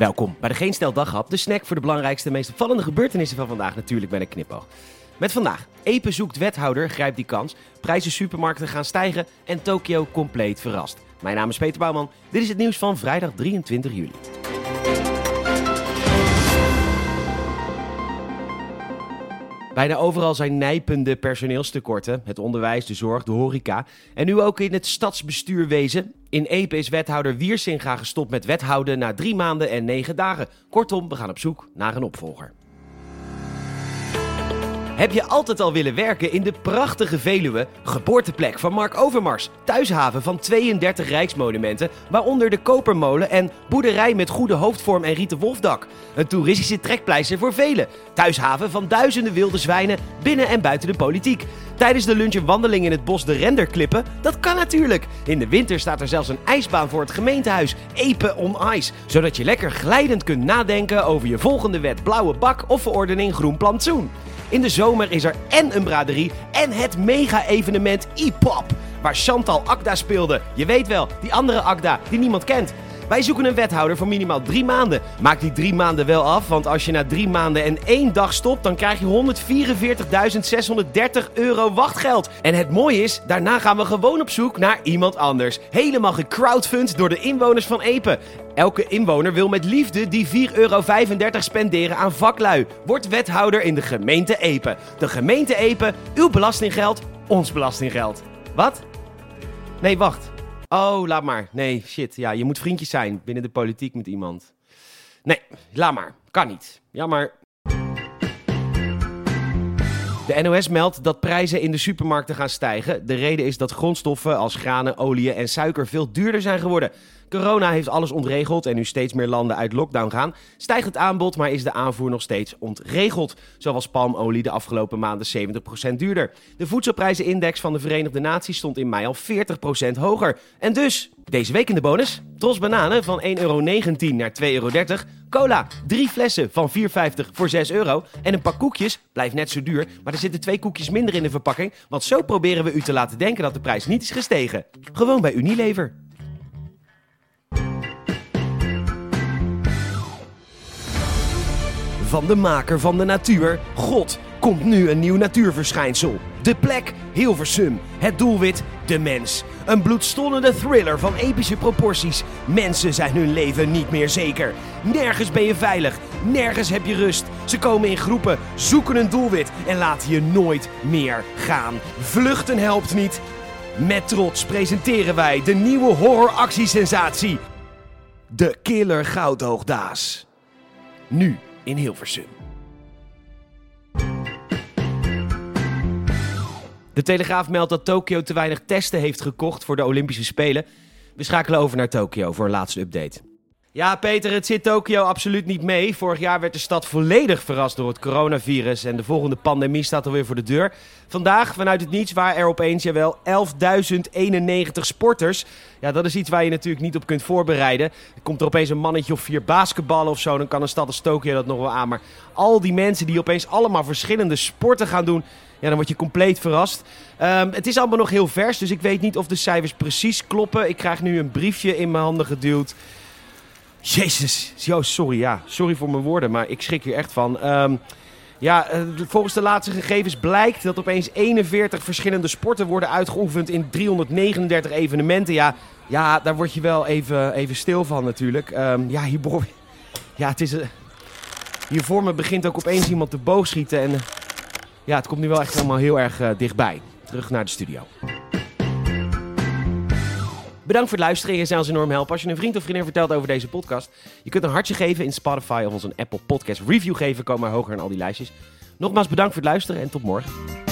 Welkom bij de Geen Stel Daghap, de snack voor de belangrijkste en meest opvallende gebeurtenissen van vandaag, natuurlijk bij een knipoog. Met vandaag, Epe zoekt wethouder, grijpt die kans, prijzen supermarkten gaan stijgen en Tokio compleet verrast. Mijn naam is Peter Bouwman, dit is het nieuws van vrijdag 23 juli. Bijna overal zijn nijpende personeelstekorten. Het onderwijs, de zorg, de horeca. En nu ook in het stadsbestuurwezen. In Epe is wethouder Wiersinga gestopt met wethouden na drie maanden en negen dagen. Kortom, we gaan op zoek naar een opvolger. Heb je altijd al willen werken in de prachtige Veluwe, geboorteplek van Mark Overmars, thuishaven van 32 rijksmonumenten, waaronder de Kopermolen en boerderij met goede hoofdvorm en rieten wolfdak. Een toeristische trekpleister voor velen, thuishaven van duizenden wilde zwijnen binnen en buiten de politiek. Tijdens de lunch wandeling in het bos de render klippen, dat kan natuurlijk. In de winter staat er zelfs een ijsbaan voor het gemeentehuis, Epe on Ice, zodat je lekker glijdend kunt nadenken over je volgende wet blauwe bak of verordening groen plantsoen. In de zomer is er en een braderie en het mega-evenement E-Pop. Waar Chantal Akda speelde. Je weet wel, die andere Akda die niemand kent. Wij zoeken een wethouder voor minimaal drie maanden. Maak die drie maanden wel af, want als je na drie maanden en één dag stopt, dan krijg je 144.630 euro wachtgeld. En het mooie is, daarna gaan we gewoon op zoek naar iemand anders. Helemaal gecrowdfund door de inwoners van Epe. Elke inwoner wil met liefde die 4,35 euro spenderen aan vaklui. Word wethouder in de gemeente Epe. De gemeente Epe, uw belastinggeld, ons belastinggeld. Wat? Nee, wacht. Oh, laat maar. Nee, shit. Ja, je moet vriendjes zijn binnen de politiek met iemand. Nee, laat maar. Kan niet. Jammer. De NOS meldt dat prijzen in de supermarkten gaan stijgen. De reden is dat grondstoffen als granen, olie en suiker veel duurder zijn geworden. Corona heeft alles ontregeld en nu steeds meer landen uit lockdown gaan. Stijgt het aanbod, maar is de aanvoer nog steeds ontregeld. Zo was palmolie de afgelopen maanden 70% duurder. De voedselprijzenindex van de Verenigde Naties stond in mei al 40% hoger. En dus, deze week in de bonus, tros bananen van 1,19 euro naar 2,30 euro. Cola, drie flessen van 4,50 voor 6 euro. En een pak koekjes, blijft net zo duur, maar er zitten twee koekjes minder in de verpakking. Want zo proberen we u te laten denken dat de prijs niet is gestegen. Gewoon bij Unilever. Van de maker van de natuur, God, komt nu een nieuw natuurverschijnsel. De plek, Hilversum. Het doelwit, de mens. Een bloedstollende thriller van epische proporties. Mensen zijn hun leven niet meer zeker. Nergens ben je veilig, nergens heb je rust. Ze komen in groepen, zoeken een doelwit en laten je nooit meer gaan. Vluchten helpt niet. Met trots presenteren wij de nieuwe horroractiesensatie. De Killer Goudhoogdaas. Nu in Hilversum. De Telegraaf meldt dat Tokio te weinig testen heeft gekocht voor de Olympische Spelen. We schakelen over naar Tokio voor een laatste update. Ja, Peter, het zit Tokio absoluut niet mee. Vorig jaar werd de stad volledig verrast door het coronavirus en de volgende pandemie staat alweer voor de deur. Vandaag, vanuit het niets, waren er opeens jawel 11.091 sporters. Ja, dat is iets waar je natuurlijk niet op kunt voorbereiden. Komt er opeens een mannetje of vier basketballen of zo, dan kan een stad als Tokio dat nog wel aan. Maar al die mensen die opeens allemaal verschillende sporten gaan doen, ja, dan word je compleet verrast. Um, het is allemaal nog heel vers, dus ik weet niet of de cijfers precies kloppen. Ik krijg nu een briefje in mijn handen geduwd. Jezus, yo, sorry, ja. Sorry voor mijn woorden, maar ik schrik hier echt van. Um, ja, eh, volgens de laatste gegevens blijkt dat opeens 41 verschillende sporten worden uitgeoefend in 339 evenementen. Ja, ja daar word je wel even, even stil van natuurlijk. Um, ja, hier, ja, het is, uh, hier voor me begint ook opeens iemand te boogschieten. En uh, ja, het komt nu wel echt helemaal heel erg dichtbij. Terug naar de studio. Bedankt voor het luisteren. Je zou ons enorm helpen als je een vriend of vriendin vertelt over deze podcast. Je kunt een hartje geven in Spotify of ons een Apple Podcast review geven. Kom maar hoger in al die lijstjes. Nogmaals bedankt voor het luisteren en tot morgen.